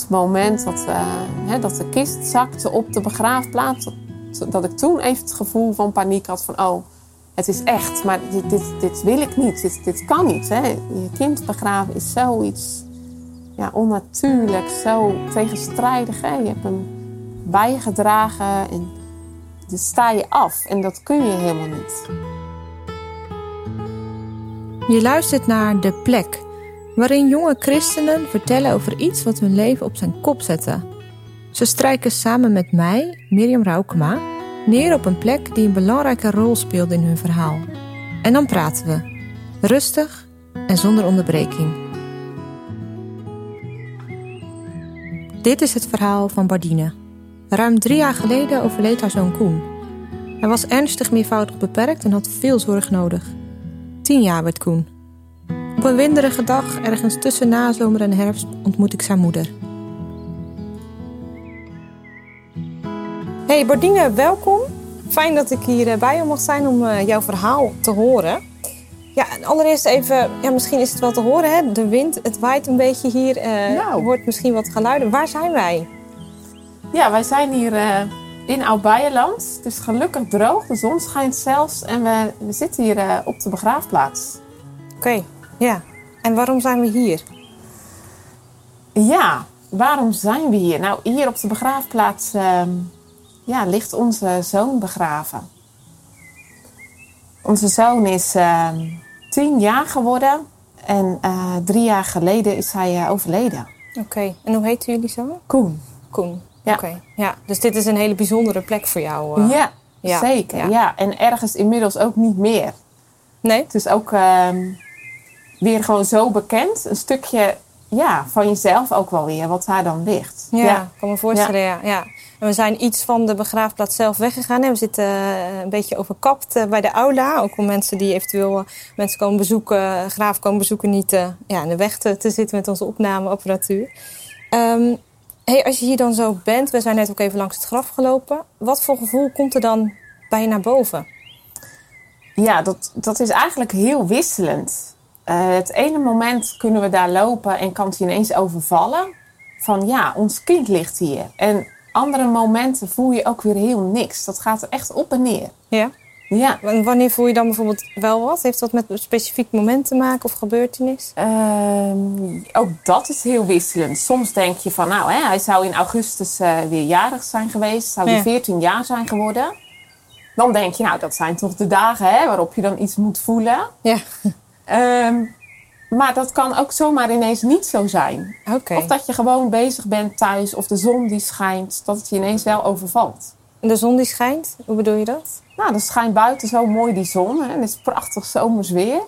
het moment dat, eh, hè, dat de kist zakte op de begraafplaats, dat, dat ik toen even het gevoel van paniek had van oh, het is echt, maar dit, dit, dit wil ik niet, dit, dit kan niet. Hè. Je kind begraven is zoiets ja, onnatuurlijk, zo tegenstrijdig. Hè. Je hebt hem bijgedragen en dan sta je af en dat kun je helemaal niet. Je luistert naar De Plek, waarin jonge christenen vertellen over iets wat hun leven op zijn kop zette. Ze strijken samen met mij, Mirjam Raukema, neer op een plek die een belangrijke rol speelde in hun verhaal. En dan praten we, rustig en zonder onderbreking. Dit is het verhaal van Bardine. Ruim drie jaar geleden overleed haar zoon Koen. Hij was ernstig meervoudig beperkt en had veel zorg nodig. Tien jaar werd Koen. Op een winderige dag, ergens tussen nazomer en herfst, ontmoet ik zijn moeder. Hey Bordine, welkom. Fijn dat ik hier bij je mag zijn om uh, jouw verhaal te horen. Ja, allereerst even, ja, misschien is het wel te horen, hè? de wind, het waait een beetje hier. Uh, nou. Je hoort misschien wat geluiden. Waar zijn wij? Ja, wij zijn hier uh, in Oud-Beijerland. Het is gelukkig droog, de zon schijnt zelfs en we, we zitten hier op de begraafplaats. Oké, ja. En waarom zijn we hier? Ja, waarom zijn we hier? Nou, hier op de begraafplaats uh, ja, ligt onze zoon begraven. Onze zoon is uh, tien jaar geworden en uh, drie jaar geleden is hij uh, overleden. Oké, en hoe heet jullie zoon? Koen. Koen, ja. oké. Ja, dus dit is een hele bijzondere plek voor jou. Ja, ja, zeker. Ja. ja. En ergens inmiddels ook niet meer. Nee? Het is ook ehm, weer gewoon zo bekend. Een stukje ja, van jezelf ook wel weer, wat daar dan ligt. Ja, ja. ik kan me voorstellen, ja. ja. En we zijn iets van de begraafplaats zelf weggegaan. We zitten eh, een beetje overkapt eh, bij de aula. Ook om mensen die eventueel eh, mensen komen bezoeken, graaf komen bezoeken, niet ja, in de weg te, te, zitten met onze opnameapparatuur. Um, hey, als je hier dan zo bent, we zijn net ook even langs het graf gelopen. Wat voor gevoel komt er dan bij je naar boven? Ja, dat, dat is eigenlijk heel wisselend. Uh, het ene moment kunnen we daar lopen en kan het je ineens overvallen. Van ja, ons kind ligt hier. En andere momenten voel je ook weer heel niks. Dat gaat er echt op en neer. Ja? Ja. En wanneer voel je dan bijvoorbeeld wel wat? Heeft dat met een specifiek moment te maken of gebeurtenis? Uh, ook dat is heel wisselend. Soms denk je van, nou, hè, hij zou in augustus uh, weer jarig zijn geweest. Zou hij ja. 14 jaar zijn geworden. Dan denk je, nou, dat zijn toch de dagen hè, waarop je dan iets moet voelen. Ja. Um, maar dat kan ook zomaar ineens niet zo zijn. Okay. Of dat je gewoon bezig bent thuis of de zon die schijnt, dat het je ineens wel overvalt. De zon die schijnt, hoe bedoel je dat? Nou, dan schijnt buiten zo mooi die zon hè, en het is prachtig zomers weer.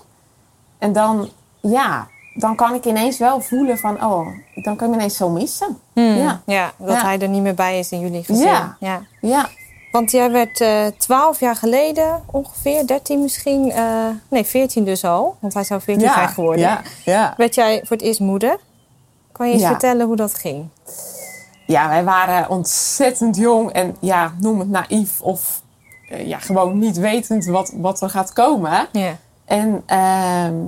En dan, ja, dan kan ik ineens wel voelen van, oh, dan kan ik me ineens zo missen. Hmm. Ja. ja, dat ja. hij er niet meer bij is in jullie gezin. Ja, ja. ja. Want jij werd uh, 12 jaar geleden, ongeveer 13 misschien, uh, nee 14 dus al, want hij zou 14 ja, zijn geworden. Ja, ja. Werd jij voor het eerst moeder? Kan je eens ja. vertellen hoe dat ging? Ja, wij waren ontzettend jong en ja, noem het naïef of uh, ja, gewoon niet wetend wat, wat er gaat komen. Ja. En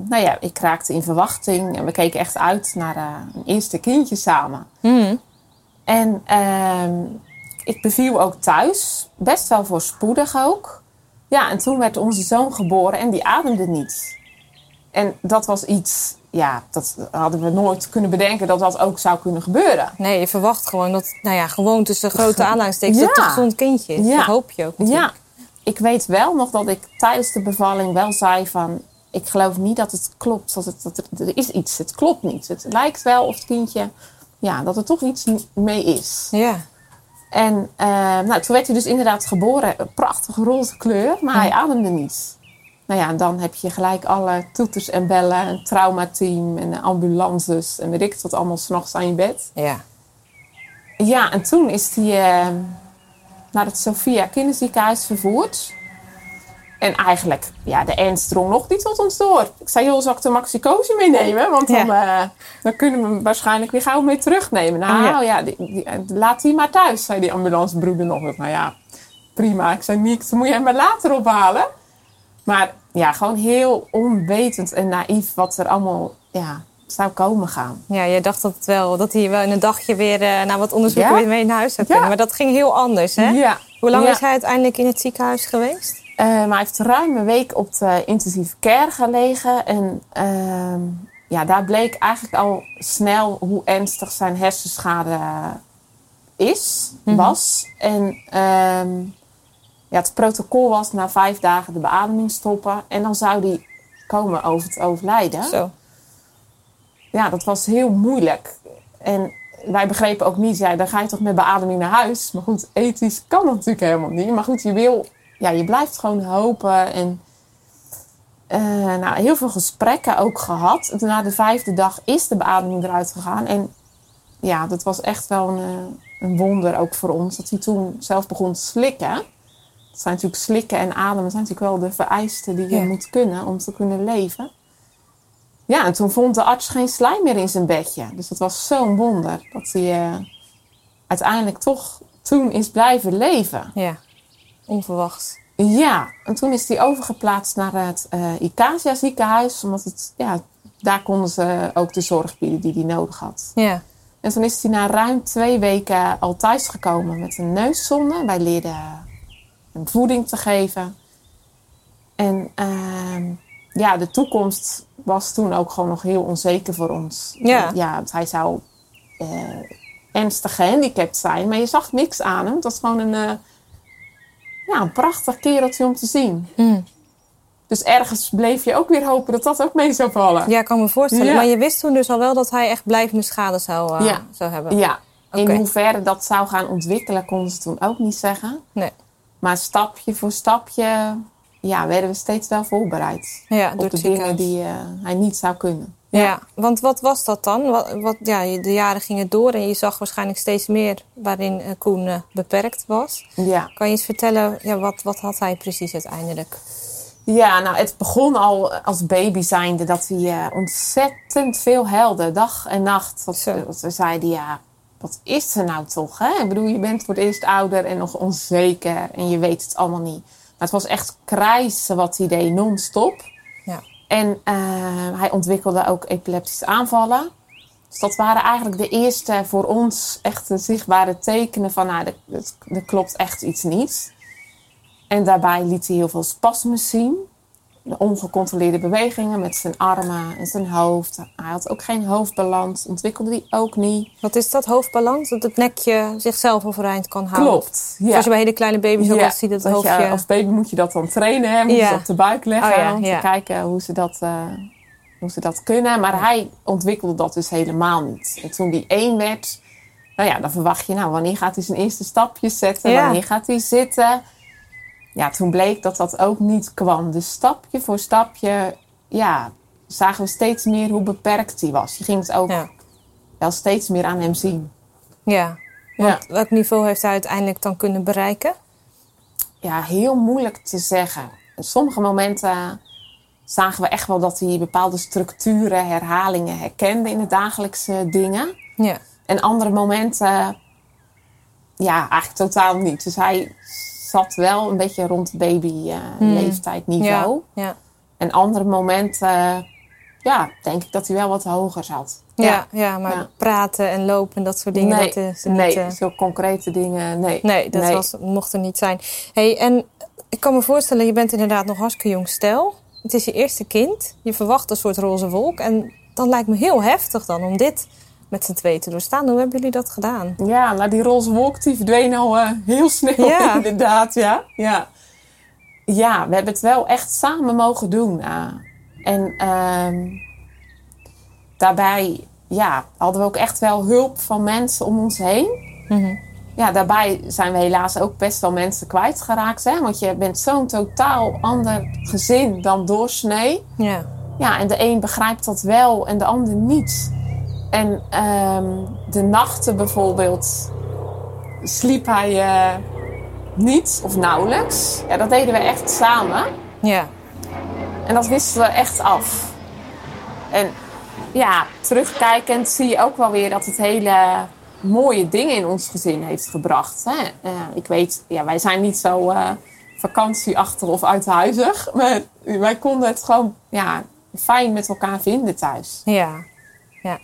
nou ja, ik raakte in verwachting en we keken echt uit naar uh, een eerste kindje samen. Mm. En ik beviel ook thuis, best wel voorspoedig ook. Ja, en toen werd onze zoon geboren en die ademde niet. En dat was iets, ja, dat hadden we nooit kunnen bedenken dat dat ook zou kunnen gebeuren. Nee, je verwacht gewoon dat, nou ja, gewoon tussen grote aanhalingstekens ja. dat het een gezond kindje is. Ja. Dat hoop je ook natuurlijk. Ja, ik weet wel nog dat ik tijdens de bevalling wel zei van... ik geloof niet dat het klopt, dat, het, dat er, er is iets, het klopt niet. Het lijkt wel of het kindje, ja, dat er toch iets mee is. Ja. En uh, nou, toen werd hij dus inderdaad geboren. Een prachtige roze kleur, maar hij ademde niet. Nou ja, en dan heb je gelijk alle toeters en bellen. Een traumateam en ambulances. En weet ik wat allemaal s'nachts aan je bed. Ja. Ja, en toen is hij uh, naar het Sophia kinderziekenhuis vervoerd. En eigenlijk, ja, de ernst drong nog niet tot ons door. Ik zei, joh, zal ik de maxicosi meenemen? Want dan, ja. uh, dan kunnen we hem waarschijnlijk weer gauw mee terugnemen. Nou Oh, ja, ja die, die, laat die maar thuis, zei die ambulancebroeder nog. Nou ja, prima. Ik zei, niks, dan moet je hem maar later ophalen. Maar ja, gewoon heel onwetend en naïef wat er allemaal ja, zou komen gaan. Ja, jij dacht dat, het wel, dat hij wel in een dagje weer uh, na wat onderzoek Ja. weer mee naar huis zou kunnen. Maar dat ging heel anders, hè? Ja. Hoe lang is hij uiteindelijk in het ziekenhuis geweest? Eh, maar hij heeft ruim een week op de intensieve care gelegen. En ehm, ja, daar bleek eigenlijk al snel hoe ernstig zijn hersenschade is, Mhm. was. En ehm, ja, het protocol was na vijf dagen de beademing stoppen. En dan zou hij komen over het overlijden. Zo. Ja, dat was heel moeilijk. En wij begrepen ook niet, ja, dan ga je toch met beademing naar huis. Maar goed, ethisch kan dat natuurlijk helemaal niet. Maar goed, je wil, ja, je blijft gewoon hopen. En eh, nou, heel veel gesprekken ook gehad. Na de vijfde dag is de beademing eruit gegaan. En ja, dat was echt wel een, eh, een wonder ook voor ons. Dat hij toen zelf begon te slikken. Dat zijn natuurlijk slikken en ademen zijn natuurlijk wel de vereisten die je Ja. moet kunnen om te kunnen leven. Ja, en toen vond de arts geen slijm meer in zijn bedje. Dus dat was zo'n wonder dat hij eh, uiteindelijk toch toen is blijven leven. Ja, onverwachts. Ja, en toen is hij overgeplaatst naar het Icacia ziekenhuis. Omdat het, ja, daar konden ze ook de zorg bieden die hij nodig had. Ja, En toen is hij na ruim twee weken al thuis gekomen met een neuszonde. Wij leerden hem voeding te geven. En ehm, ja, de toekomst was toen ook gewoon nog heel onzeker voor ons. Ja. Want Ja, want hij zou eh, ernstig gehandicapt zijn. Maar je zag niks aan hem. Het was gewoon een, eh, ja, een prachtig kereltje om te zien. Mm. Dus ergens bleef je ook weer hopen dat dat ook mee zou vallen. ja ik kan me voorstellen. Ja. Maar je wist toen dus al wel dat hij echt blijvende schade zou, eh, Ja. zou hebben? Ja, in hoeverre dat zou gaan ontwikkelen, konden ze toen ook niet zeggen. Nee. Maar stapje voor stapje ja, werden we steeds wel voorbereid. Ja, door op de dingen die eh, hij niet zou kunnen. Ja. want wat was dat dan? Wat, wat, ja, de jaren gingen door en je zag waarschijnlijk steeds meer waarin eh, Koen eh, beperkt was. Ja. Kan je eens vertellen, ja, wat, wat had hij precies uiteindelijk? ja, nou het begon al als baby zijnde dat hij ontzettend veel huilde, dag en nacht. Dat we zeiden, ja, wat is er nou toch? Hè? Ik bedoel, je bent voor het eerst ouder en nog onzeker en je weet het allemaal niet. Maar het was echt krijsen wat hij deed, non-stop. Ja. En eh, hij ontwikkelde ook epileptische aanvallen. Dus dat waren eigenlijk de eerste voor ons echte zichtbare tekenen van, nou, er, er klopt echt iets niet. En daarbij liet hij heel veel spasmes zien. De ongecontroleerde bewegingen met zijn armen en zijn hoofd. Hij had ook geen hoofdbalans, ontwikkelde die ook niet. Wat is dat, hoofdbalans? Dat het nekje zichzelf overeind kan houden? Klopt. Ja. Zoals je bij hele kleine baby's ook Ja, ziet, dat het dat je, hoofdje... als baby moet je dat dan trainen, hè? Moet je Ja. ze op de buik leggen Oh ja, om ja. te kijken hoe ze, dat, eh, hoe ze dat kunnen. Maar hij ontwikkelde dat dus helemaal niet. En toen die één werd, nou ja, dan verwacht je, nou, wanneer gaat hij zijn eerste stapjes zetten? Wanneer gaat hij zitten? Ja, toen bleek dat dat ook niet kwam. Dus stapje voor stapje, ja, zagen we steeds meer hoe beperkt hij was. Je ging het ook Ja. wel steeds meer aan hem zien. ja. Ja. Welk niveau heeft hij uiteindelijk dan kunnen bereiken? ja, heel moeilijk te zeggen. In sommige momenten zagen we echt wel dat hij bepaalde structuren, herhalingen herkende in de dagelijkse dingen. Ja. En andere momenten, ja, eigenlijk totaal niet. Dus hij zat wel een beetje rond baby eh, leeftijd niveau. Ja. Ja. En andere momenten, ja, denk ik dat hij wel wat hoger zat. Ja, ja, maar Ja. praten en lopen en dat soort dingen, nee, dat is er nee, niet... eh, zo concrete dingen, nee. Nee, dat Was, mocht er niet zijn. Hey, en ik kan me voorstellen, je bent inderdaad nog hartstikke jong stel. Het is je eerste kind. Je verwacht een soort roze wolk. En dan lijkt me heel heftig dan om dit met z'n twee te doorstaan. Hoe hebben jullie dat gedaan? Ja, nou die roze wolk die verdween al eh, heel snel Ja. inderdaad, ja. ja. Ja, we hebben het wel echt samen mogen doen. eh. en ehm, daarbij ja, hadden we ook echt wel hulp van mensen om ons heen. Mhm. Ja, daarbij zijn we helaas ook best wel mensen kwijtgeraakt. Hè? Want je bent zo'n totaal ander gezin dan doorsnee. Ja. Ja, en de een begrijpt dat wel en de ander niet. En ehm, de nachten bijvoorbeeld sliep hij eh, niet of nauwelijks. Ja, dat deden we echt samen. Ja. En dat wisten we echt af. En ja, terugkijkend zie je ook wel weer dat het hele mooie dingen in ons gezin heeft gebracht. Hè? Eh, ik weet, ja, wij zijn niet zo eh, vakantieachtig of uithuizig. Maar wij konden het gewoon ja, fijn met elkaar vinden thuis. Ja. ja.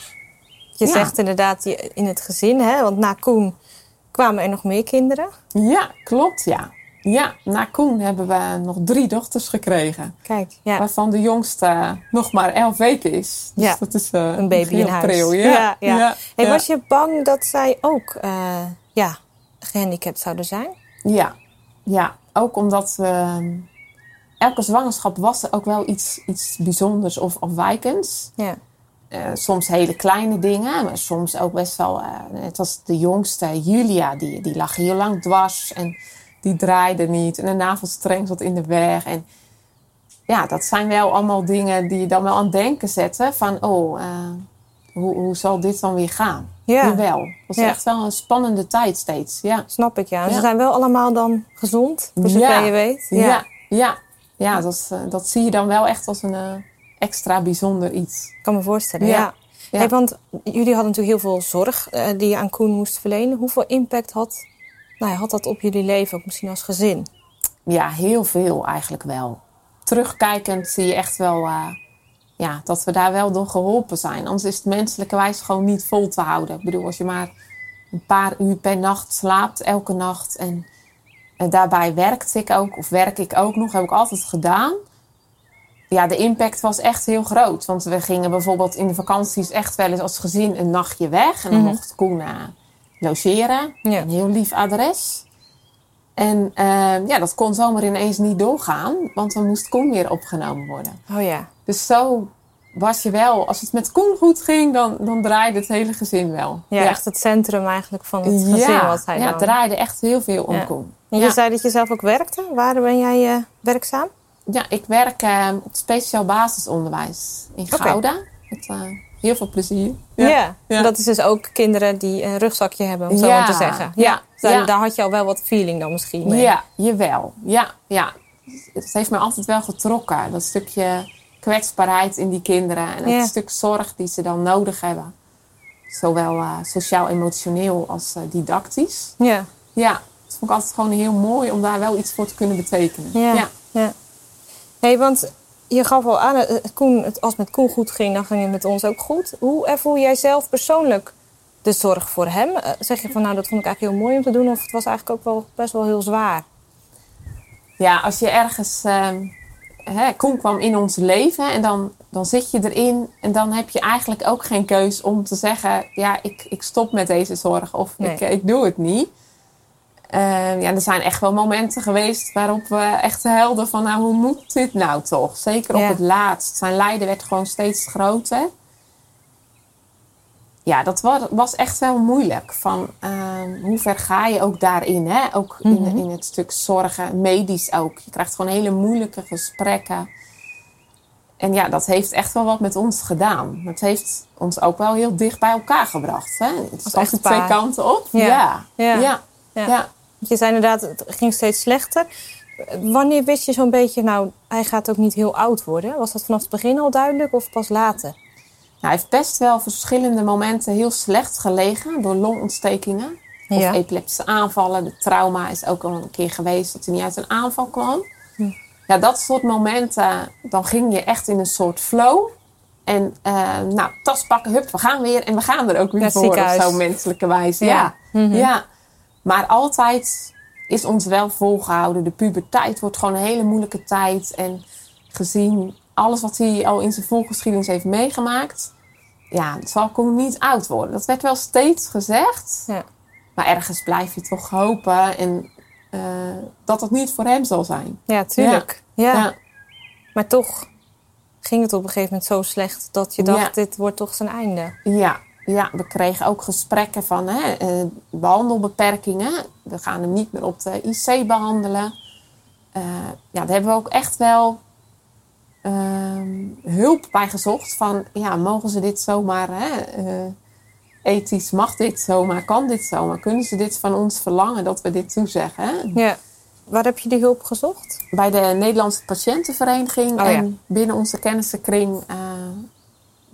Je Ja. zegt inderdaad in het gezin, hè? want na Koen kwamen er nog meer kinderen. Ja, klopt, ja. Ja, na Koen hebben we nog drie dochters gekregen. Kijk, ja. Waarvan de jongste nog maar elf weken is. Dus Ja, dat is eh, een baby in huis. pril, Ja, Ja, ja. ja, Hey, ja. Was je bang dat zij ook eh, ja, gehandicapt zouden zijn? Ja, ja. ook omdat ehm, elke zwangerschap was er ook wel iets, iets bijzonders of afwijkends. Ja. Eh, soms hele kleine dingen, maar soms ook best wel. eh, net als de jongste, Julia, die, die lag heel lang dwars en die draaide niet. En de navelstreng zat in de weg. En ja, dat zijn wel allemaal dingen die je dan wel aan het denken zetten: van oh, eh, hoe, hoe zal dit dan weer gaan? Ja. Jawel. Het was Ja. echt wel een spannende tijd steeds. Ja. Snap ik, ja. Ze zijn wel allemaal dan gezond, voor zover Ja. je weet. Ja, ja. ja. dat, eh, dat zie je dan wel echt als een eh, extra bijzonder iets. Ik kan me voorstellen, ja. Ja. Ja. Hey, want jullie hadden natuurlijk heel veel zorg eh, die je aan Koen moest verlenen. Hoeveel impact had, nou had dat op jullie leven, ook misschien als gezin? Ja, heel veel eigenlijk wel. Terugkijkend zie je echt wel eh, ja, dat we daar wel door geholpen zijn. Anders is het menselijkerwijs gewoon niet vol te houden. Ik bedoel, als je maar een paar uur per nacht slaapt, elke nacht. En, en daarbij werkte ik ook, of werk ik ook nog, heb ik altijd gedaan. Ja, de impact was echt heel groot. Want we gingen bijvoorbeeld in de vakanties echt wel eens als gezin een nachtje weg. En dan Mhm. mocht Koen eh, logeren. Ja. Een heel lief adres. En eh, ja, dat kon zomaar ineens niet doorgaan, want dan moest Koen weer opgenomen worden. Oh ja. Dus zo was je wel, als het met Koen goed ging, dan, dan draaide het hele gezin wel. Ja, echt het centrum eigenlijk van het gezin ja, was hij ja, dan. het draaide echt heel veel om. Koen. En je zei dat je zelf ook werkte. Waar ben jij eh, werkzaam? Ja, ik werk eh, op speciaal basisonderwijs in. Gouda. Met eh, heel veel plezier. Ja. Ja. Dat is dus ook kinderen die een rugzakje hebben, om zo Ja. maar te zeggen. Ja. Daar, Ja. daar had je al wel wat feeling dan misschien mee. Ja, jawel. Ja, ja. Het heeft me altijd wel getrokken. Dat stukje kwetsbaarheid in die kinderen. En het stuk zorg die ze dan nodig hebben. Zowel eh, sociaal-emotioneel als eh, didactisch. Ja. Ja, dat vond ik altijd gewoon heel mooi om daar wel iets voor te kunnen betekenen. Ja. ja. Hey, want je gaf al aan, eh, Koen, het- als het met Koen goed ging, dan ging het met ons ook goed. Hoe ervoer jij zelf persoonlijk de zorg voor hem? Eh, Zeg je van, nou, dat vond ik eigenlijk heel mooi om te doen, of het was eigenlijk ook wel best wel heel zwaar? Ja, als je ergens. ehm hè, Koen kwam in ons leven en dan, dan zit je erin. En dan heb je eigenlijk ook geen keus om te zeggen: Ja, ik, ik stop met deze zorg of Nee. ik, ik doe het niet. Ehm, ja, er zijn echt wel momenten geweest waarop we echt helden van: Nou, hoe moet dit nou toch? Zeker op Ja. het laatst. Zijn lijden werd gewoon steeds groter. Ja, dat was, was echt wel moeilijk. Van ehm, hoe ver ga je ook daarin? Hè? Ook in, Mhm. in het stuk zorgen, medisch ook. Je krijgt gewoon hele moeilijke gesprekken. En ja, dat heeft echt wel wat met ons gedaan. Het heeft ons ook wel heel dicht bij elkaar gebracht. Hè? Het is altijd twee kanten op. Ja. Ja. Ja. Ja. Ja. Je zei inderdaad, het ging steeds slechter. Wanneer wist je zo'n beetje, nou, hij gaat ook niet heel oud worden? Was dat vanaf het begin al duidelijk of pas later? Nou, hij heeft best wel verschillende momenten heel slecht gelegen door longontstekingen. Of Ja. epileptische aanvallen. De trauma is ook al een keer geweest dat hij niet uit een aanval kwam. Hm. Ja, dat soort momenten, dan ging je echt in een soort flow. En eh, nou, tas pakken, hup, we gaan weer. En we gaan er ook weer Naar voor of ziekenhuis. zo, menselijke wijze. Ja. Ja. Mhm. ja. Maar altijd is ons wel volgehouden. De puberteit wordt gewoon een hele moeilijke tijd. En gezien alles wat hij al in zijn voorgeschiedenis heeft meegemaakt... Ja, het zal Koen niet oud worden. Dat werd wel steeds gezegd. Ja. Maar ergens blijf je toch hopen en, eh, dat het niet voor hem zal zijn. Ja, tuurlijk. Ja. Ja. Maar toch ging het op een gegeven moment zo slecht dat je dacht, dit wordt toch zijn einde. Ja, ja, we kregen ook gesprekken van hè, eh, behandelbeperkingen. We gaan hem niet meer op de IC behandelen. Eh, ja, daar hebben we ook echt wel ehm, hulp bij gezocht. Van, ja, mogen ze dit zomaar, hè, eh, ethisch mag dit zomaar, kan dit zomaar? Kunnen ze dit van ons verlangen dat we dit toezeggen? Hè? Ja. Waar heb je die hulp gezocht? bij de Nederlandse Patiëntenvereniging Oh, ja. en binnen onze kennissenkring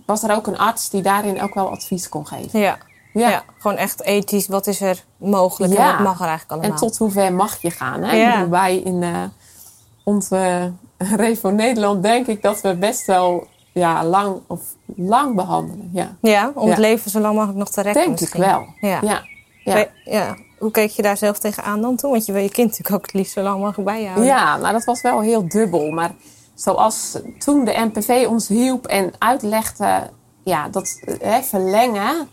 was er ook een arts die daarin ook wel advies kon geven. Ja. Ja. ja. Gewoon echt ethisch. Wat is er mogelijk en wat mag er eigenlijk allemaal? En tot hoever mag je gaan? Hè? Ja. Ik bedoel, wij in eh, onze Revo Nederland denk ik dat we best wel ja, lang, of lang behandelen. Ja, Ja, om het leven zo lang mogelijk nog te rekken denk ik wel. Ja. Ja. Hoe keek je daar zelf tegenaan dan toen? Want je wil je kind natuurlijk ook het liefst zo lang mogelijk bij je houden. Ja, nou dat was wel heel dubbel. Maar zoals toen de NPV ons hielp en uitlegde ja, dat hè, verlengen,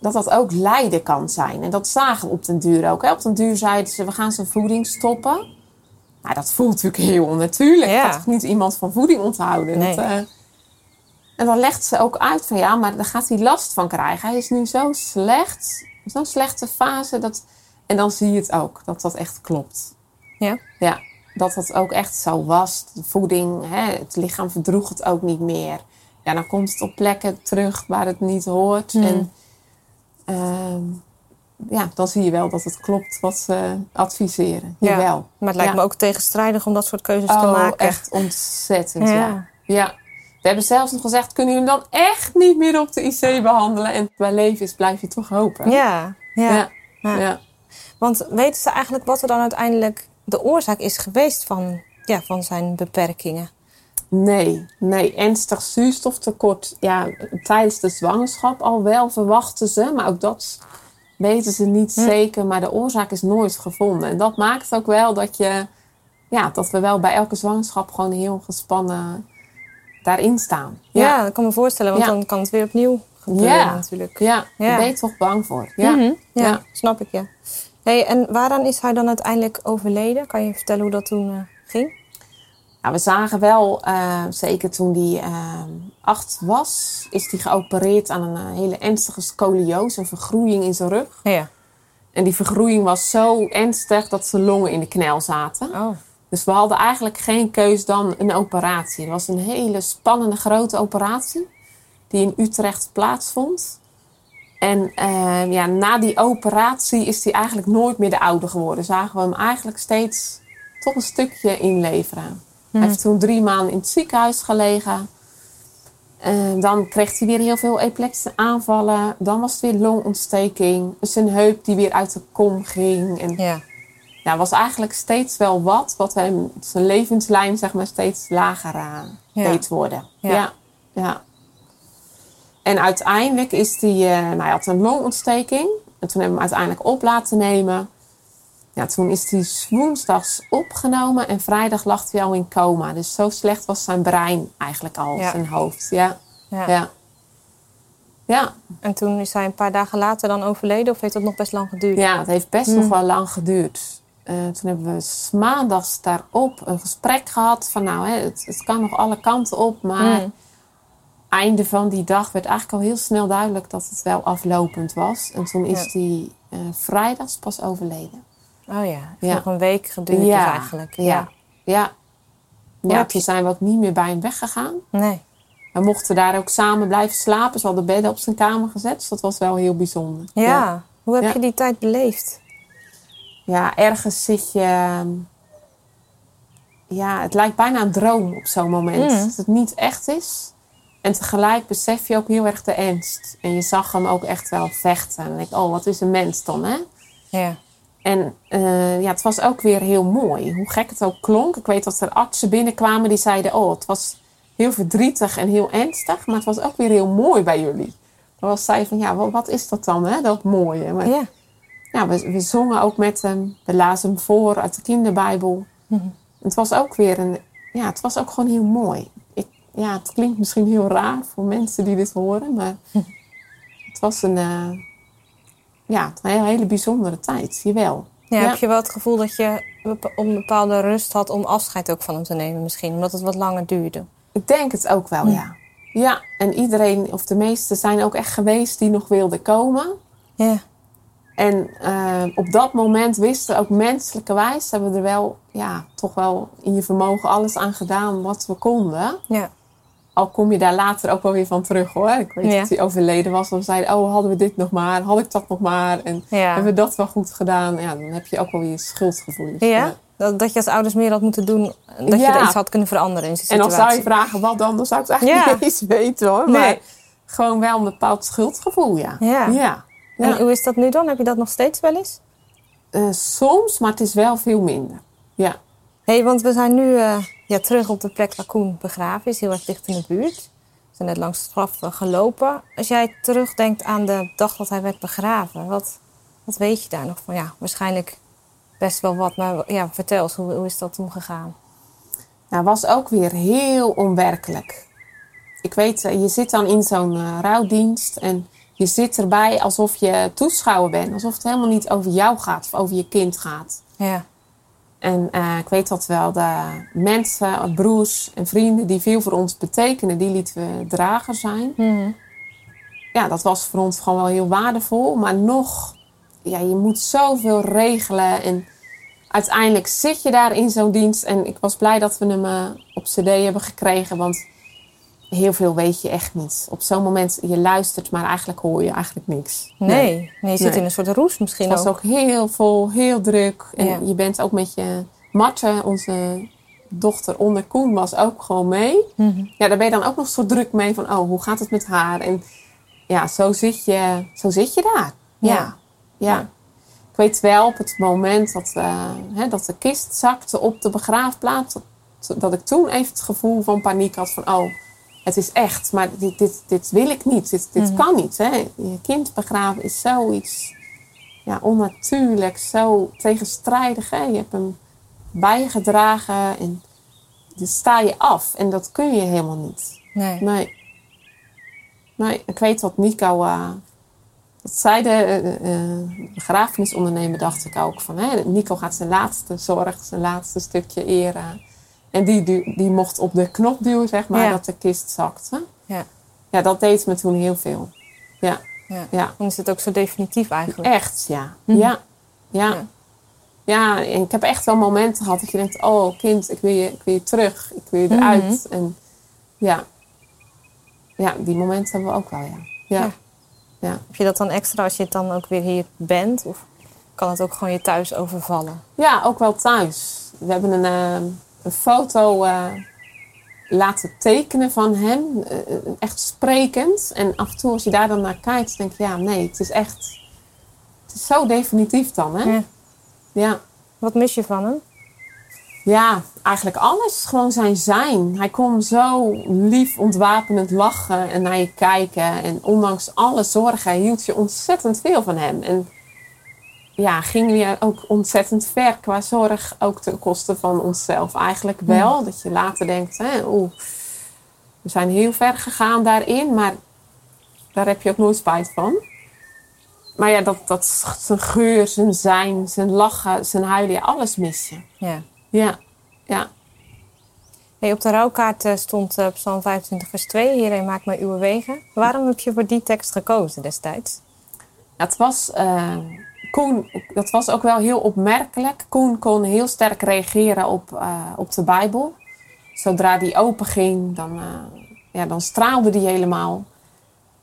dat dat ook lijden kan zijn. En dat zagen we op den duur ook. Hè. Op den duur zeiden ze, we gaan zijn voeding stoppen. Nou, dat voelt natuurlijk heel onnatuurlijk. Ja. Dat toch niet iemand van voeding onthouden. Nee. Dat, eh, en dan legt ze ook uit van ja, maar daar gaat hij last van krijgen. Hij is nu zo slecht, zo'n slechte fase. Dat, en dan zie je het ook, dat dat echt klopt. Ja? Ja, dat het ook echt zo was. De voeding, hè, het lichaam verdroeg het ook niet meer. Ja, dan komt het op plekken terug waar het niet hoort. Hmm. En ehm, ja, dan zie je wel dat het klopt wat ze adviseren. Ja. Jawel. Maar het lijkt Ja. me ook tegenstrijdig om dat soort keuzes te Oh, maken. echt ontzettend, ja. Ja. ja. We hebben zelfs nog gezegd, kunnen jullie hem dan echt niet meer op de IC behandelen? En bij leven is, blijf je toch hopen. Ja, ja. ja. Ja. ja. Want weten ze eigenlijk wat er dan uiteindelijk de oorzaak is geweest van, ja, van zijn beperkingen? Nee, nee, ernstig zuurstoftekort. Ja, tijdens de zwangerschap al wel verwachten ze, maar ook dat weten ze niet Hm. zeker. Maar de oorzaak is nooit gevonden. En dat maakt ook wel dat je, ja, dat we wel bij elke zwangerschap gewoon heel gespannen daarin staan. Ja, dat kan me voorstellen, want Ja. dan kan het weer opnieuw gebeuren Ja. natuurlijk. ja, daar ben je toch bang voor. Ja. Mhm, ja, Ja. snap ik, ja. Hey, en waaraan is hij dan uiteindelijk overleden? Kan je vertellen hoe dat toen eh, ging? Nou, we zagen wel, eh, zeker toen hij eh, acht was, is hij geopereerd aan een hele ernstige scoliose, een vergroeiing in zijn rug. Ja. En die vergroeiing was zo ernstig dat zijn longen in de knel zaten. Oh. Dus we hadden eigenlijk geen keus dan een operatie. Het was een hele spannende grote operatie die in Utrecht plaatsvond. En eh, ja, na die operatie is hij eigenlijk nooit meer de oude geworden. Zagen we hem eigenlijk steeds toch een stukje inleveren. Hij heeft toen drie maanden in het ziekenhuis gelegen. Eh, dan kreeg hij weer heel veel epileptische aanvallen. Dan was het weer longontsteking. Zijn heup die weer uit de kom ging. En Ja. ja, was eigenlijk steeds wel wat, wat hem zijn levenslijn zeg maar steeds lager eh, Ja. deed worden. Ja. Ja. ja. En uiteindelijk is hij, eh, nou, hij had een longontsteking. En toen hebben we hem uiteindelijk op laten nemen. Ja, toen is hij woensdags opgenomen en vrijdag lag hij al in coma. Dus zo slecht was zijn brein eigenlijk al, Ja. zijn hoofd. Ja, Ja. ja. ja. En toen is hij een paar dagen later dan overleden, of heeft dat nog best lang geduurd? Ja, het heeft best nog wel lang geduurd. Eh, toen hebben we maandags daarop een gesprek gehad van nou, hè, het, het kan nog alle kanten op, maar Mm. Einde van die dag werd eigenlijk al heel snel duidelijk dat het wel aflopend was. En toen is Ja. hij eh, vrijdags pas overleden. Oh ja, nog een week geduurd dus eigenlijk. Ja, ja. ja. Zijn we ook niet meer bij hem weggegaan. Nee. We mochten daar ook samen blijven slapen. Ze hadden bedden op zijn kamer gezet, dus dat was wel heel bijzonder. Ja. Hoe heb Ja. je die tijd beleefd? Ja, ergens zit je. ehm, Ja, het lijkt bijna een droom op zo'n moment. Mm. Dat het niet echt is. En tegelijk besef je ook heel erg de ernst. En je zag hem ook echt wel vechten. En ik denk, oh, wat is een mens dan, hè? Ja. En eh, ja, het was ook weer heel mooi. Hoe gek het ook klonk. Ik weet dat er artsen binnenkwamen die zeiden... oh, het was heel verdrietig en heel ernstig... maar het was ook weer heel mooi bij jullie. Dan was zij van, ja, wat, wat is dat dan, hè? Dat mooie. Maar Ja. ja, we, we zongen ook met hem. We lazen hem voor uit de kinderbijbel. Mhm. Het was ook weer een... Ja, het was ook gewoon heel mooi. Ja, het klinkt misschien heel raar voor mensen die dit horen, maar... Het was een... eh, ja, een hele, bijzondere tijd, jawel. Ja, Ja. Heb je wel het gevoel dat je een bepaalde rust had om afscheid ook van hem te nemen misschien? Omdat het wat langer duurde. Ik denk het ook wel, ja. Ja, en iedereen, of de meesten, zijn ook echt geweest die nog wilden komen. Ja. En eh, op dat moment wisten we ook menselijkerwijs, hebben we er wel, ja, toch wel in je vermogen alles aan gedaan wat we konden. Ja. Al kom je daar later ook wel weer van terug hoor. Ik weet Ja. dat hij overleden was. We zeiden, oh, hadden we dit nog maar? Had ik dat nog maar? En Ja. hebben we dat wel goed gedaan? Ja, dan heb je ook wel weer schuldgevoel. Dus, Ja? Dat, dat je als ouders meer had moeten doen. Dat je er iets had kunnen veranderen in zijn En dan situatie. zou je vragen, wat dan? Dan zou ik het eigenlijk niet eens weten hoor. Nee. Maar gewoon wel een bepaald schuldgevoel, ja. Ja. En hoe is dat nu dan? Heb je dat nog steeds wel eens? Eh, soms, maar het is wel veel minder. Ja. Hé, hey, want we zijn nu eh, ja, terug op de plek waar Koen begraven is. Heel erg dicht in de buurt. er net langs het graf eh, gelopen. Als jij terugdenkt aan de dag dat hij werd begraven, wat, wat weet je daar nog van? Ja, waarschijnlijk best wel wat, maar ja, vertel eens, hoe, hoe is dat toen gegaan? Nou, was ook weer heel onwerkelijk. Ik weet, eh, je zit dan in zo'n uh, rouwdienst en je zit erbij alsof je toeschouwer bent. Alsof het helemaal niet over jou gaat of over je kind gaat. Ja. En uh, ik weet dat wel, de mensen, broers en vrienden die veel voor ons betekenen, die lieten we drager zijn. Mhm. Ja, dat was voor ons gewoon wel heel waardevol. Maar nog, ja, je moet zoveel regelen. En uiteindelijk zit je daar in zo'n dienst. En ik was blij dat we hem uh, op cd hebben gekregen. Want heel veel weet je echt niet. Op zo'n moment, je luistert, maar eigenlijk hoor je eigenlijk niks. Nee, nee. je zit Nee. in een soort roes misschien Het was ook. ook heel vol, heel druk. En Ja. je bent ook met je... Marten, onze dochter onder Koen, was ook gewoon mee. Mhm. Ja, daar ben je dan ook nog zo druk mee van... Oh, hoe gaat het met haar? En ja, zo zit je, zo zit je daar. Ja. Ja. ja. Ik weet wel op het moment dat, eh, hè, dat de kist zakte op de begraafplaats... Dat, dat ik toen even het gevoel van paniek had van... Oh, het is echt, maar dit, dit, dit wil ik niet. Dit, dit Mhm. kan niet. Hè? Je kind begraven is zoiets ja, onnatuurlijk, zo tegenstrijdig. Hè? Je hebt hem bijgedragen en dan sta je af. En dat kun je helemaal niet. Nee. Nee. Nee, ik weet wat Nico... eh, dat zei de eh, begrafenisondernemer, dacht ik ook. Van, hè, Nico gaat zijn laatste zorg, zijn laatste stukje eren. En die, die, die mocht op de knop duwen, zeg maar, Ja. dat de kist zakte. Ja. Ja, dat deed me toen heel veel. Ja, Ja. ja. Dan is het ook zo definitief eigenlijk. Echt, ja. Mhm. Ja. Ja. Ja. Ja, en ik heb echt wel momenten gehad dat je denkt... Oh, kind, ik wil je, ik wil je terug. Ik wil je Mhm. eruit. En ja. Ja, die momenten hebben we ook wel, ja. Ja. Ja. Heb je dat dan extra als je dan ook weer hier bent? Of kan het ook gewoon je thuis overvallen? Ja, ook wel thuis. We hebben een, eh, een foto eh, laten tekenen van hem. eh, echt sprekend. En af en toe als je daar dan naar kijkt, denk je... Ja, nee, het is echt... Het is zo definitief dan, hè? Ja. Ja. Wat mis je van hem? Ja, eigenlijk alles. Gewoon zijn zijn. Hij kon zo lief, ontwapenend lachen en naar je kijken. En ondanks alle zorgen hield je ontzettend veel van hem. En ja, ging je ook ontzettend ver qua zorg. Ook ten koste van onszelf eigenlijk wel. Dat je later denkt, hè, oeh, we zijn heel ver gegaan daarin. Maar daar heb je ook nooit spijt van. Maar ja, dat, dat zijn geur, zijn zijn, zijn lachen, zijn huilen, alles mis je. Ja. Ja, ja. Hey, op de rouwkaart eh, stond eh, Psalm 25 vers 2. Hierin maak mij uw wegen. Waarom heb je voor die tekst gekozen destijds? Ja, Het was, eh, Koen, dat was ook wel heel opmerkelijk. Koen kon heel sterk reageren op, eh, op de Bijbel. Zodra die open ging, dan, eh, ja, dan straalde die helemaal.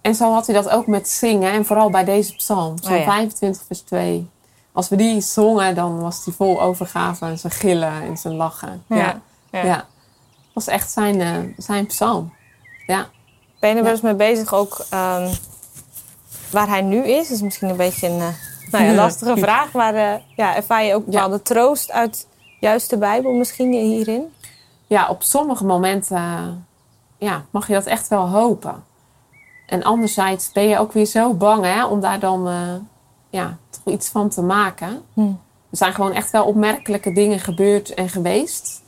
En zo had hij dat ook met zingen. En vooral bij deze psalm, psalm Oh ja. 25 vers 2. Als we die zongen, dan was hij vol overgave en zijn gillen en zijn lachen. Ja, ja. ja. Dat was echt zijn, eh, zijn psalm. Ja. Ben je er wel eens mee bezig ook ehm, waar hij nu is? Dat is misschien een beetje een nou ja, lastige vraag. Maar eh, ja, ervaar je ook bepaalde troost uit juist de Bijbel misschien hierin? ja, op sommige momenten eh, ja, mag je dat echt wel hopen. En anderzijds ben je ook weer zo bang hè, om daar dan eh, ja, toch iets van te maken. Hm. Er zijn gewoon echt wel opmerkelijke dingen gebeurd en geweest.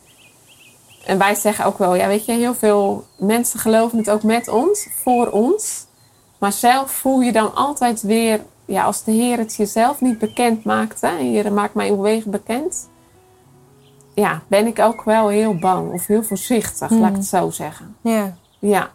En wij zeggen ook wel, ja, weet je, heel veel mensen geloven het ook met ons, voor ons. Maar zelf voel je dan altijd weer, ja, als de Heer het jezelf niet bekend maakt, hè, Heer, maak mij uw wegen bekend. Ja, ben ik ook wel heel bang of heel voorzichtig, laat ik het zo zeggen. Ja. Ja.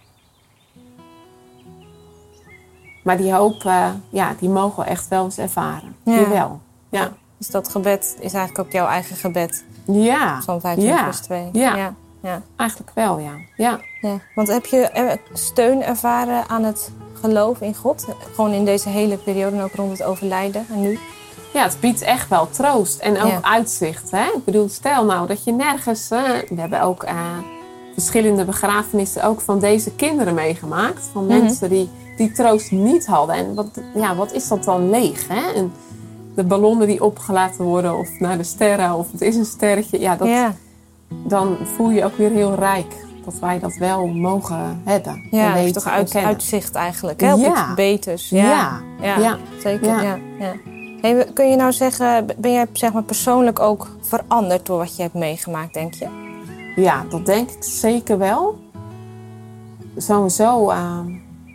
Maar die hoop, eh, ja, die mogen we echt wel eens ervaren. Ja. Jawel. Ja. Dus dat gebed is eigenlijk ook jouw eigen gebed. Ja. Psalm 25 Ja. vers 2. Ja. ja. ja. Eigenlijk wel, ja. Ja. Ja, want heb je steun ervaren aan het geloof in God? Gewoon in deze hele periode en ook rond het overlijden en nu? Ja, het biedt echt wel troost en ook Ja. uitzicht. Hè? Ik bedoel, stel nou dat je nergens... eh, we hebben ook eh, verschillende begrafenissen ook van deze kinderen meegemaakt. Van Mhm. mensen die die troost niet hadden. En wat, ja, wat is dat dan leeg, hè? En de ballonnen die opgelaten worden of naar de sterren of het is een sterretje. Ja, dat, ja. dan voel je je ook weer heel rijk dat wij dat wel mogen hebben. Ja, weten toch uit, uitzicht eigenlijk, hè? Op Ja. iets beters. Ja. Ja, ja. Ja. zeker. Ja. Hey, kun je nou zeggen, ben jij zeg maar, persoonlijk ook veranderd door wat je hebt meegemaakt, denk je? Ja, dat denk ik zeker wel. Sowieso uh,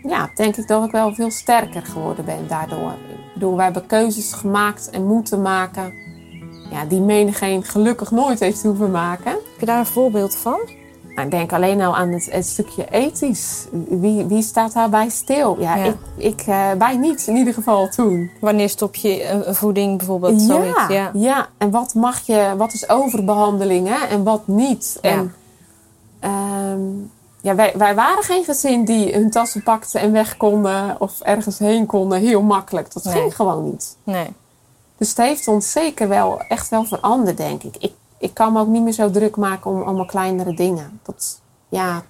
ja, denk ik dat ik wel veel sterker geworden ben daardoor. Bedoel, wij hebben keuzes gemaakt en moeten maken. Ja, die menigeen gelukkig nooit heeft hoeven maken. Heb je daar een voorbeeld van? Nou, ik denk alleen al aan het, het stukje ethisch. Wie, wie staat daarbij stil? Ja, Ja. ik, ik eh, wij niet in ieder geval toen. Wanneer stop je een, voeding bijvoorbeeld? Zoiets, ja. ja, en wat mag je, wat is overbehandeling hè? en wat niet? Ja. En ehm, ja, wij, wij waren geen gezin die hun tassen pakten en weg konden of ergens heen konden heel makkelijk. Dat Nee. ging gewoon niet. Nee. Dus het heeft ons zeker wel echt wel veranderd, denk ik. Ik, ik kan me ook niet meer zo druk maken om allemaal kleinere dingen. Dat, ja,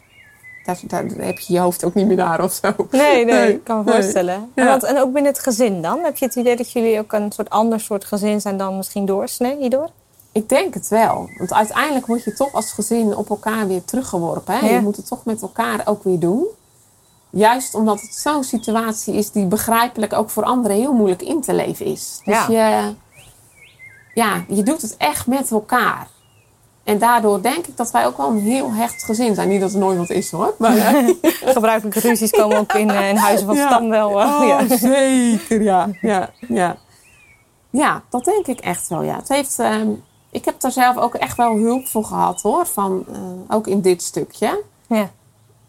daar, daar heb je je hoofd ook niet meer naar of zo. Nee, nee, Nee, ik kan me nee. voorstellen. En, Ja. wat, en ook binnen het gezin dan? Heb je het idee dat jullie ook een soort ander soort gezin zijn dan misschien doorsnee hierdoor? Ik denk het wel. Want uiteindelijk word je toch als gezin op elkaar weer teruggeworpen. Hè? Ja. Je moet het toch met elkaar ook weer doen. Juist omdat het zo'n situatie is die begrijpelijk ook voor anderen heel moeilijk in te leven is. Dus Ja. je, ja, je doet het echt met elkaar. En daardoor denk ik dat wij ook wel een heel hecht gezin zijn. Niet dat er nooit wat is hoor. Maar, Gebruikelijke ruzies komen ook in, eh, in huizen van Ja. stam wel. eh, Oh, ja. zeker, ja. ja, ja. Ja, dat denk ik echt wel, ja. Het heeft, ehm, ik heb daar zelf ook echt wel hulp voor gehad, hoor. Van, eh, ook in dit stukje. Ja,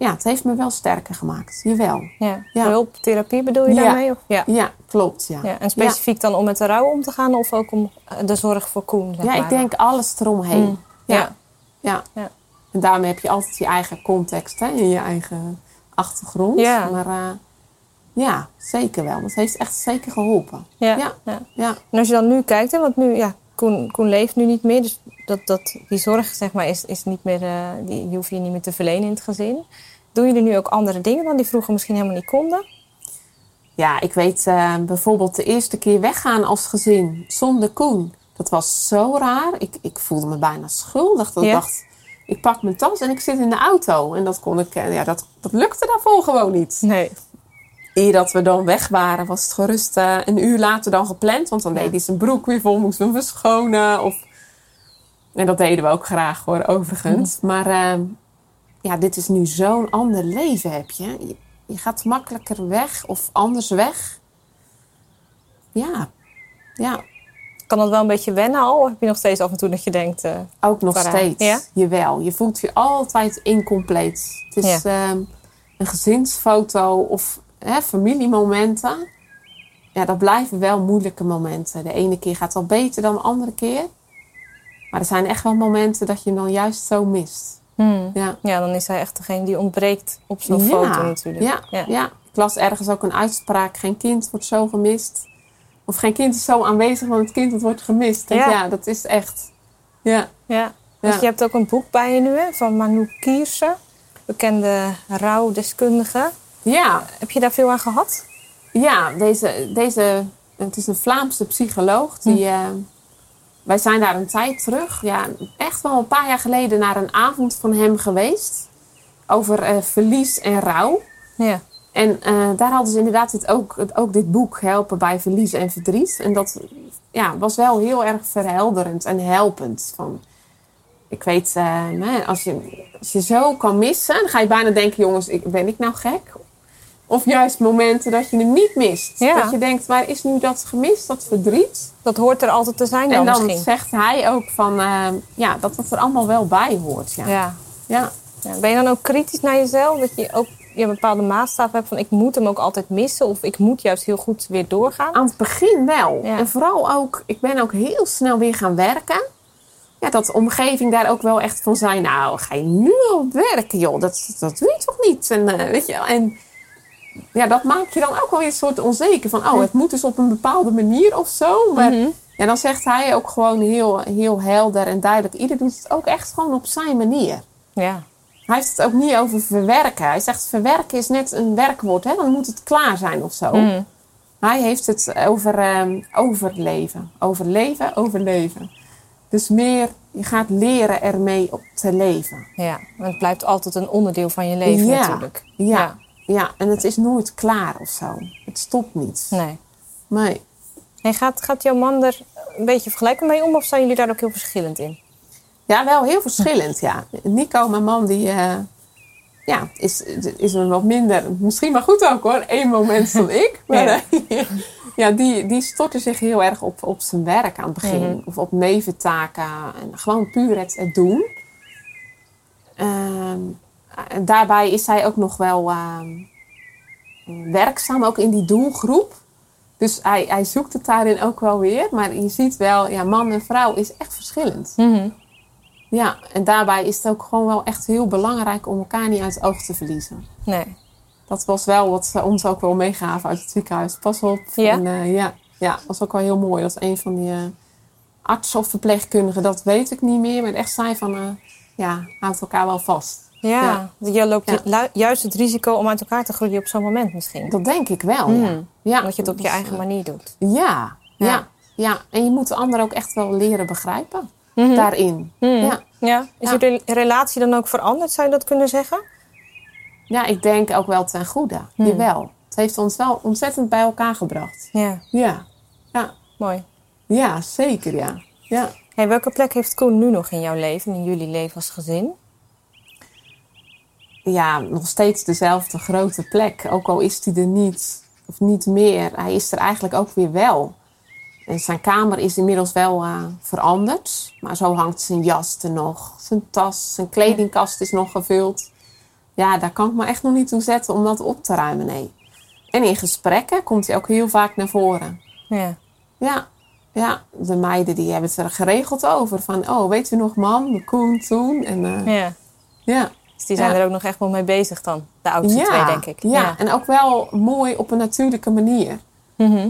Ja, het heeft me wel sterker gemaakt. Jawel. ja. Ja. Hulp, therapie bedoel je Ja. daarmee? Of? Ja. Ja, klopt, ja. Ja, en specifiek dan om met de rouw om te gaan of ook om eh, de zorg voor Koen? Zeg Ja, ik denk alles eromheen. Mm. Ja. Ja. En daarmee heb je altijd je eigen context, hè. En je eigen achtergrond. Ja. Maar eh, ja, zeker wel. Dat heeft echt zeker geholpen. Ja. Ja. ja. Ja. En als je dan nu kijkt, hè, want nu, ja, Koen, Koen leeft nu niet meer. Dus dat, dat, die zorg zeg maar, is, is niet meer, eh, die, die hoef je niet meer te verlenen in het gezin. Doen jullie nu ook andere dingen dan die vroeger misschien helemaal niet konden? Ja, ik weet eh, bijvoorbeeld de eerste keer weggaan als gezin zonder Koen. Dat was zo raar. Ik, ik voelde me bijna schuldig. Dat? Ik dacht, ik pak mijn tas en ik zit in de auto. En dat kon ik, eh, ja, dat, dat lukte daarvoor gewoon niet. Nee. Eer dat we dan weg waren, was het gerust eh, een uur later dan gepland. Want dan Ja. deed hij zijn broek weer vol, moesten we hem verschonen. Of... En dat deden we ook graag hoor, overigens. Maar eh, ja, dit is nu zo'n ander leven heb je. je. Je gaat makkelijker weg of anders weg. Ja, ja. Kan dat wel een beetje wennen al? Of heb je nog steeds af en toe dat je denkt... eh, Ook nog Para- steeds. ja? Jawel. Je voelt je altijd incompleet. Het is een gezinsfoto of hè, familiemomenten. Ja, dat blijven wel moeilijke momenten. De ene keer gaat wel beter dan de andere keer. Maar er zijn echt wel momenten dat je hem dan juist zo mist. hmm, Ja. ja, dan is hij echt degene die ontbreekt op zo'n Ja. foto natuurlijk. Ja, Ja. ja. Ik las ergens ook een uitspraak. Geen kind wordt zo gemist. Of geen kind is zo aanwezig, want het kind dat wordt gemist. Denk, Ja. ja, dat is echt... Ja. Ja. Dus je hebt ook een boek bij je nu hè, van Manu Kierse, bekende rouwdeskundige. Ja, Heb je daar veel aan gehad? Ja, deze, deze, het is een Vlaamse psycholoog. Die, eh, wij zijn daar een tijd terug, ja, echt wel een paar jaar geleden, naar een avond van hem geweest. Over eh, verlies en rouw. Ja. En eh, daar hadden ze inderdaad dit ook, het, ook dit boek Helpen bij Verlies en Verdriet. En dat ja, was wel heel erg verhelderend en helpend. Van, ik weet, als, je, als je zo kan missen, dan ga je bijna denken: jongens, ik, ben ik nou gek? Of juist momenten dat je hem niet mist. Ja. Dat je denkt: waar is nu dat gemist, dat verdriet? Dat hoort er altijd te zijn dan, en dan misschien. zegt hij ook van, eh, ja, dat het er allemaal wel bij hoort. Ja. Ja. Ja. Ja. Ben je dan ook kritisch naar jezelf? Dat je ook je een bepaalde maatstaf hebt van ik moet hem ook altijd missen. Of ik moet juist heel goed weer doorgaan. Aan het begin wel. En vooral ook, ik ben ook heel snel weer gaan werken. Ja, dat de omgeving daar ook wel echt van zei, nou, ga je nu al werken, joh? Dat, dat doe je toch niet? En, eh, weet je, wel. en ja, dat maakt je dan ook wel weer een soort onzeker van, oh, het moet dus op een bepaalde manier of zo. Maar Mhm. ja, dan zegt hij ook gewoon heel, heel helder en duidelijk, ieder doet het ook echt gewoon op zijn manier. Ja. Hij heeft het ook niet over verwerken. Hij zegt, verwerken is net een werkwoord, hè? dan moet het klaar zijn of zo. Mhm. Hij heeft het over ehm, overleven. Overleven, overleven. Dus meer, je gaat leren ermee op te leven. Ja, maar het blijft altijd een onderdeel van je leven Ja. natuurlijk. Ja, ja. En het is nooit klaar of zo. Het stopt niet. Nee. Nee. Gaat, gaat jouw man er een beetje vergelijken mee om of zijn jullie daar ook heel verschillend in? Ja, wel heel verschillend, ja. Nico, mijn man, die eh, ja, is, is er wat minder, misschien maar goed ook hoor, één moment dan ik. Maar Ja. eh, ja, die, die stortte zich heel erg op, op zijn werk aan het begin. Mhm. Of op neventaken. En gewoon puur het, het doen. Ehm, daarbij is hij ook nog wel ehm, werkzaam, ook in die doelgroep. Dus hij, hij zoekt het daarin ook wel weer. Maar je ziet wel, ja, man en vrouw is echt verschillend. Ja, en daarbij is het ook gewoon wel echt heel belangrijk om elkaar niet uit het oog te verliezen. Nee. Dat was wel wat ze ons ook wel meegaven uit het ziekenhuis. Pas op. Ja? En, eh, ja, ja, was ook wel heel mooi. Dat een van die eh, artsen of verpleegkundigen, dat weet ik niet meer. Maar echt zei van, eh, ja, houd elkaar wel vast. Ja, je loopt Ja. juist het risico om uit elkaar te groeien op zo'n moment misschien. Dat denk ik wel, Mm. ja. Omdat je het op je Dus, eigen eh, manier doet. Ja, Ja. ja. En je moet de ander ook echt wel leren begrijpen. Mhm. Daarin. Mhm. Ja. Ja. Is jullie relatie dan ook veranderd, zou je dat kunnen zeggen? ja, ik denk ook wel ten goede. Hmm. Jawel. Het heeft ons wel ontzettend bij elkaar gebracht. Ja, Ja, ja. mooi. Ja, zeker ja. Ja, Hey, welke plek heeft Koen nu nog in jouw leven, in jullie leven als gezin? Ja nog steeds dezelfde grote plek. Ook al is hij er niet of niet meer. Hij is er eigenlijk ook weer wel. En zijn kamer is inmiddels wel eh, veranderd. Maar zo hangt zijn jas er nog. Zijn tas, zijn kledingkast is nog gevuld. Ja, daar kan ik me echt nog niet toe zetten om dat op te ruimen, nee. En in gesprekken komt hij ook heel vaak naar voren. Ja. Ja, ja, de meiden die hebben het er geregeld over. Van, oh, weet u nog, mam, de Koen toen? En eh, ja. ja. Dus die zijn Ja. er ook nog echt wel mee bezig dan. De oudste twee, denk ik. Ja. en ook wel mooi op een natuurlijke manier. Mhm.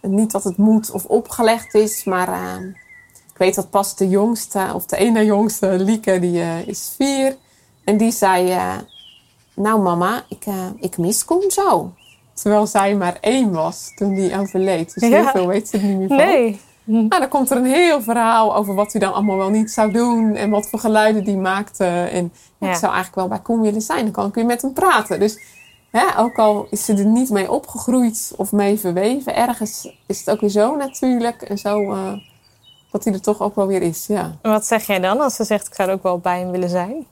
Niet dat het moet of opgelegd is, maar eh, ik weet dat pas de jongste, of de ene jongste, Lieke, die eh, is vier. En die zei, eh, nou mama, ik, eh, ik mis Koen zo. Terwijl zij maar één was toen die overleed. Dus heel veel weet ze er niet meer van. Nee. Nou, dan komt er een heel verhaal over wat hij dan allemaal wel niet zou doen. En wat voor geluiden die maakte. En ja, ik zou eigenlijk wel bij Koen willen zijn. Dan kan ik weer met hem praten. Dus hè, ook al is ze er niet mee opgegroeid of mee verweven. Ergens is het ook weer zo natuurlijk. En zo eh, dat hij er toch ook wel weer is. Ja. En wat zeg jij dan als ze zegt, ik zou er ook wel bij hem willen zijn?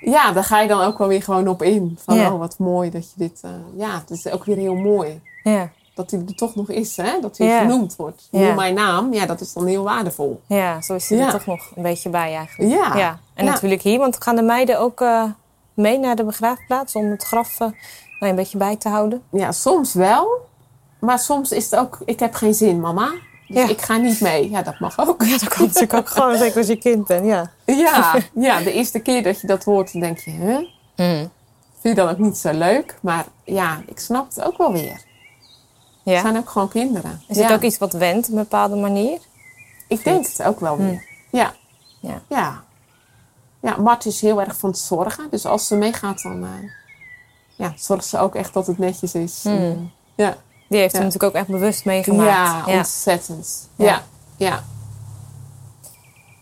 ja, daar ga je dan ook wel weer gewoon op in. Van Ja. oh, wat mooi dat je dit... eh, ja, het is ook weer heel mooi. Ja. Dat hij er toch nog is. Hè? Dat hij Ja. genoemd wordt. Ja. Noem mijn naam. Ja, dat is dan heel waardevol. Ja, zo is hij er toch nog een beetje bij eigenlijk. Ja. Ja, en natuurlijk hier, want gaan de meiden ook eh, mee naar de begraafplaats om het graf eh, een beetje bij te houden? Ja, soms wel. Maar soms is het ook, ik heb geen zin, mama. Dus Ja. ik ga niet mee. Ja, dat mag ook. Ja, dat kan natuurlijk ook gewoon, zeker als je kind bent, ja. Ja, ja, de eerste keer dat je dat hoort, dan denk je, hè? Vind je dan ook niet zo leuk? Maar ja, ik snap het ook wel weer. Het Ja. zijn ook gewoon kinderen. Is ja. het ook iets wat wendt op een bepaalde manier? Ik denk het ook wel weer. Ja. Ja. Ja. Ja, Mart is heel erg van het zorgen. Dus als ze meegaat, dan eh, ja, zorgt ze ook echt dat het netjes is. En, ja. Die heeft hem natuurlijk ook echt bewust meegemaakt. Ja, ontzettend. Ja. Ja.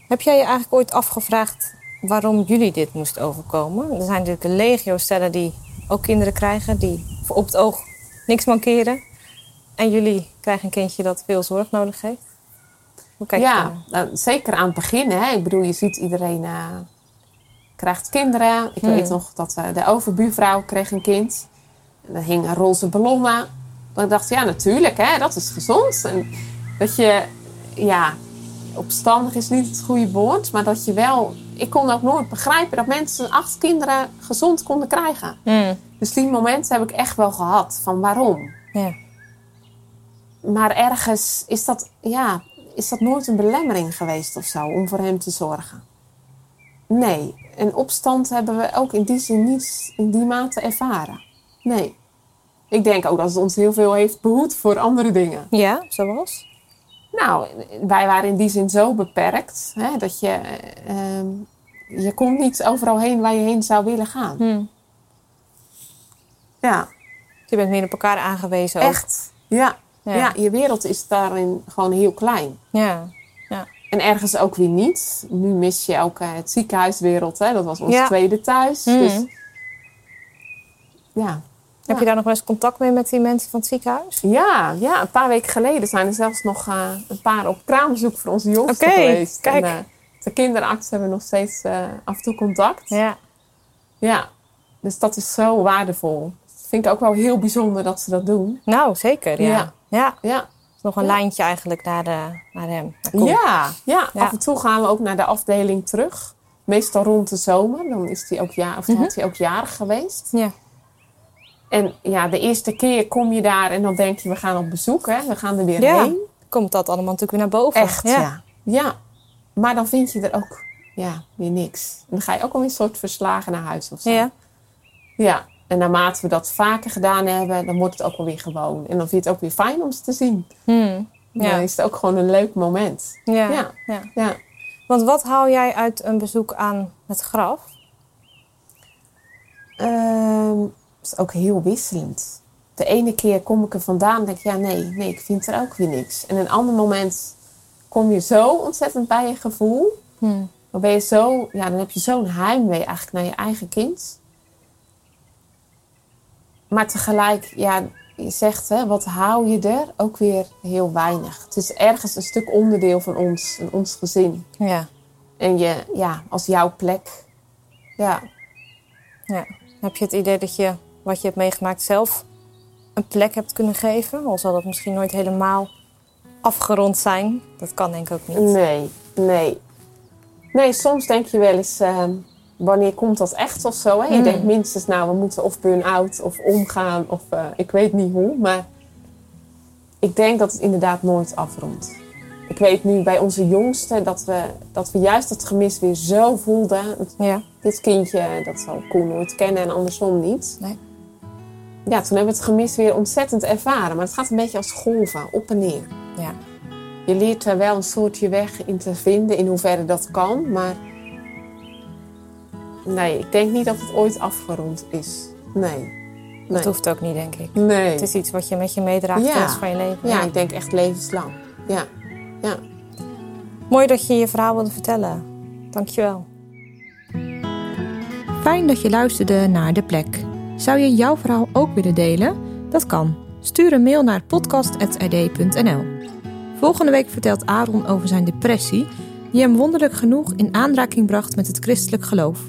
Heb jij je eigenlijk ooit afgevraagd waarom jullie dit moest overkomen? Er zijn natuurlijk een legio stellen die ook kinderen krijgen, die op het oog niks mankeren. En jullie krijgen een kindje dat veel zorg nodig heeft. Hoe kijk je ja, nou, zeker aan het begin. Hè. Ik bedoel, je ziet iedereen eh, krijgt kinderen. Ik Hmm. weet nog dat eh, de overbuurvrouw kreeg een kind. En er hingen roze ballonnen. Dan dacht ik, ja, natuurlijk, hè, dat is gezond. En dat je, ja, opstandig is niet het goede woord. Maar dat je wel... Ik kon ook nooit begrijpen dat mensen acht kinderen gezond konden krijgen. Hmm, Dus die momenten heb ik echt wel gehad. Van waarom? ja. Maar ergens is dat, ja, is dat nooit een belemmering geweest of zo om voor hem te zorgen. Nee, en opstand hebben we ook in die zin niet in die mate ervaren. Nee. Ik denk ook dat het ons heel veel heeft behoed voor andere dingen. ja, zoals? Nou, wij waren in die zin zo beperkt hè, dat je, eh, ehm, je komt niet overal heen waar je heen zou willen gaan. Hmm. Ja, Je bent meer op elkaar aangewezen ook. echt. Ja. Ja. ja, je wereld is daarin gewoon heel klein. Ja. En En ergens ook weer niet. Nu mis je ook het ziekenhuiswereld. Hè? Dat was ons Ja. tweede thuis. Mhm. Dus ja. Heb je daar nog wel eens contact mee met die mensen van het ziekenhuis? Ja, ja, een paar weken geleden zijn er zelfs nog eh, een paar op kraambezoek voor onze jongste Oké, geweest. kijk. En, eh, de kinderarts hebben nog steeds eh, af en toe contact. Ja. Ja, dus dat is zo waardevol. Dat vind ik ook wel heel bijzonder dat ze dat doen. Nou, zeker. Ja. Ja. ja. Nog een lijntje eigenlijk naar, de, naar hem. naar ja, ja. Af en toe gaan we ook naar de afdeling terug. Meestal rond de zomer. Dan is die ook, ja, of had hij ook jarig geweest. Ja. En ja, de eerste keer kom je daar en dan denk je, we gaan op bezoek. Hè? We gaan er weer Ja. heen. Komt dat allemaal natuurlijk weer naar boven. Echt, ja. ja. Maar dan vind je er ook ja, weer niks. En dan ga je ook al een soort verslagen naar huis of zo. Ja. Ja. En naarmate we dat vaker gedaan hebben, dan wordt het ook wel weer gewoon. En dan vind je het ook weer fijn om ze te zien. Hmm. Dan Ja. is het ook gewoon een leuk moment. Ja. Ja. ja. Ja. Want wat haal jij uit een bezoek aan het graf? Ehm, het is ook heel wisselend. De ene keer kom ik er vandaan en denk ik, ja nee, nee, ik vind er ook weer niks. En een ander moment kom je zo ontzettend bij je gevoel. Hmm. Dan ben je zo, ja, dan heb je zo'n heimwee eigenlijk naar je eigen kind. Maar tegelijk, ja, je zegt, hè, wat hou je er? Ook weer heel weinig. Het is ergens een stuk onderdeel van ons, van ons gezin. Ja. En je, ja, als jouw plek. Ja, ja. Heb je het idee dat je wat je hebt meegemaakt zelf een plek hebt kunnen geven? Al zal dat misschien nooit helemaal afgerond zijn. Dat kan denk ik ook niet. nee, nee. Nee, soms denk je wel eens, ehm, wanneer komt dat echt of zo? Hè? Je Mm. denkt minstens, nou, we moeten of burn-out of omgaan of eh, ik weet niet hoe. Maar ik denk dat het inderdaad nooit afrondt. Ik weet nu bij onze jongste dat we, dat we juist het gemis weer zo voelden. Ja. Dit kindje, dat zal Koen nooit kennen en andersom niet. Nee. Ja, toen hebben we het gemis weer ontzettend ervaren. Maar het gaat een beetje als golven, op en neer. Ja. Je leert er wel een soort je weg in te vinden, in hoeverre dat kan. Maar nee, ik denk niet dat het ooit afgerond is. Nee. Nee. Dat hoeft ook niet, denk ik. nee. Het is iets wat je met je meedraagt Ja. de rest van je leven. Ja, ik denk echt levenslang. Ja. ja. Mooi dat je je verhaal wilde vertellen. Dankjewel. Fijn dat je luisterde naar De Plek. Zou je jouw verhaal ook willen delen? Dat kan. Stuur een mail naar podcast.rd.nl. Volgende week vertelt Aaron over zijn depressie, die hem wonderlijk genoeg in aanraking bracht met het christelijk geloof.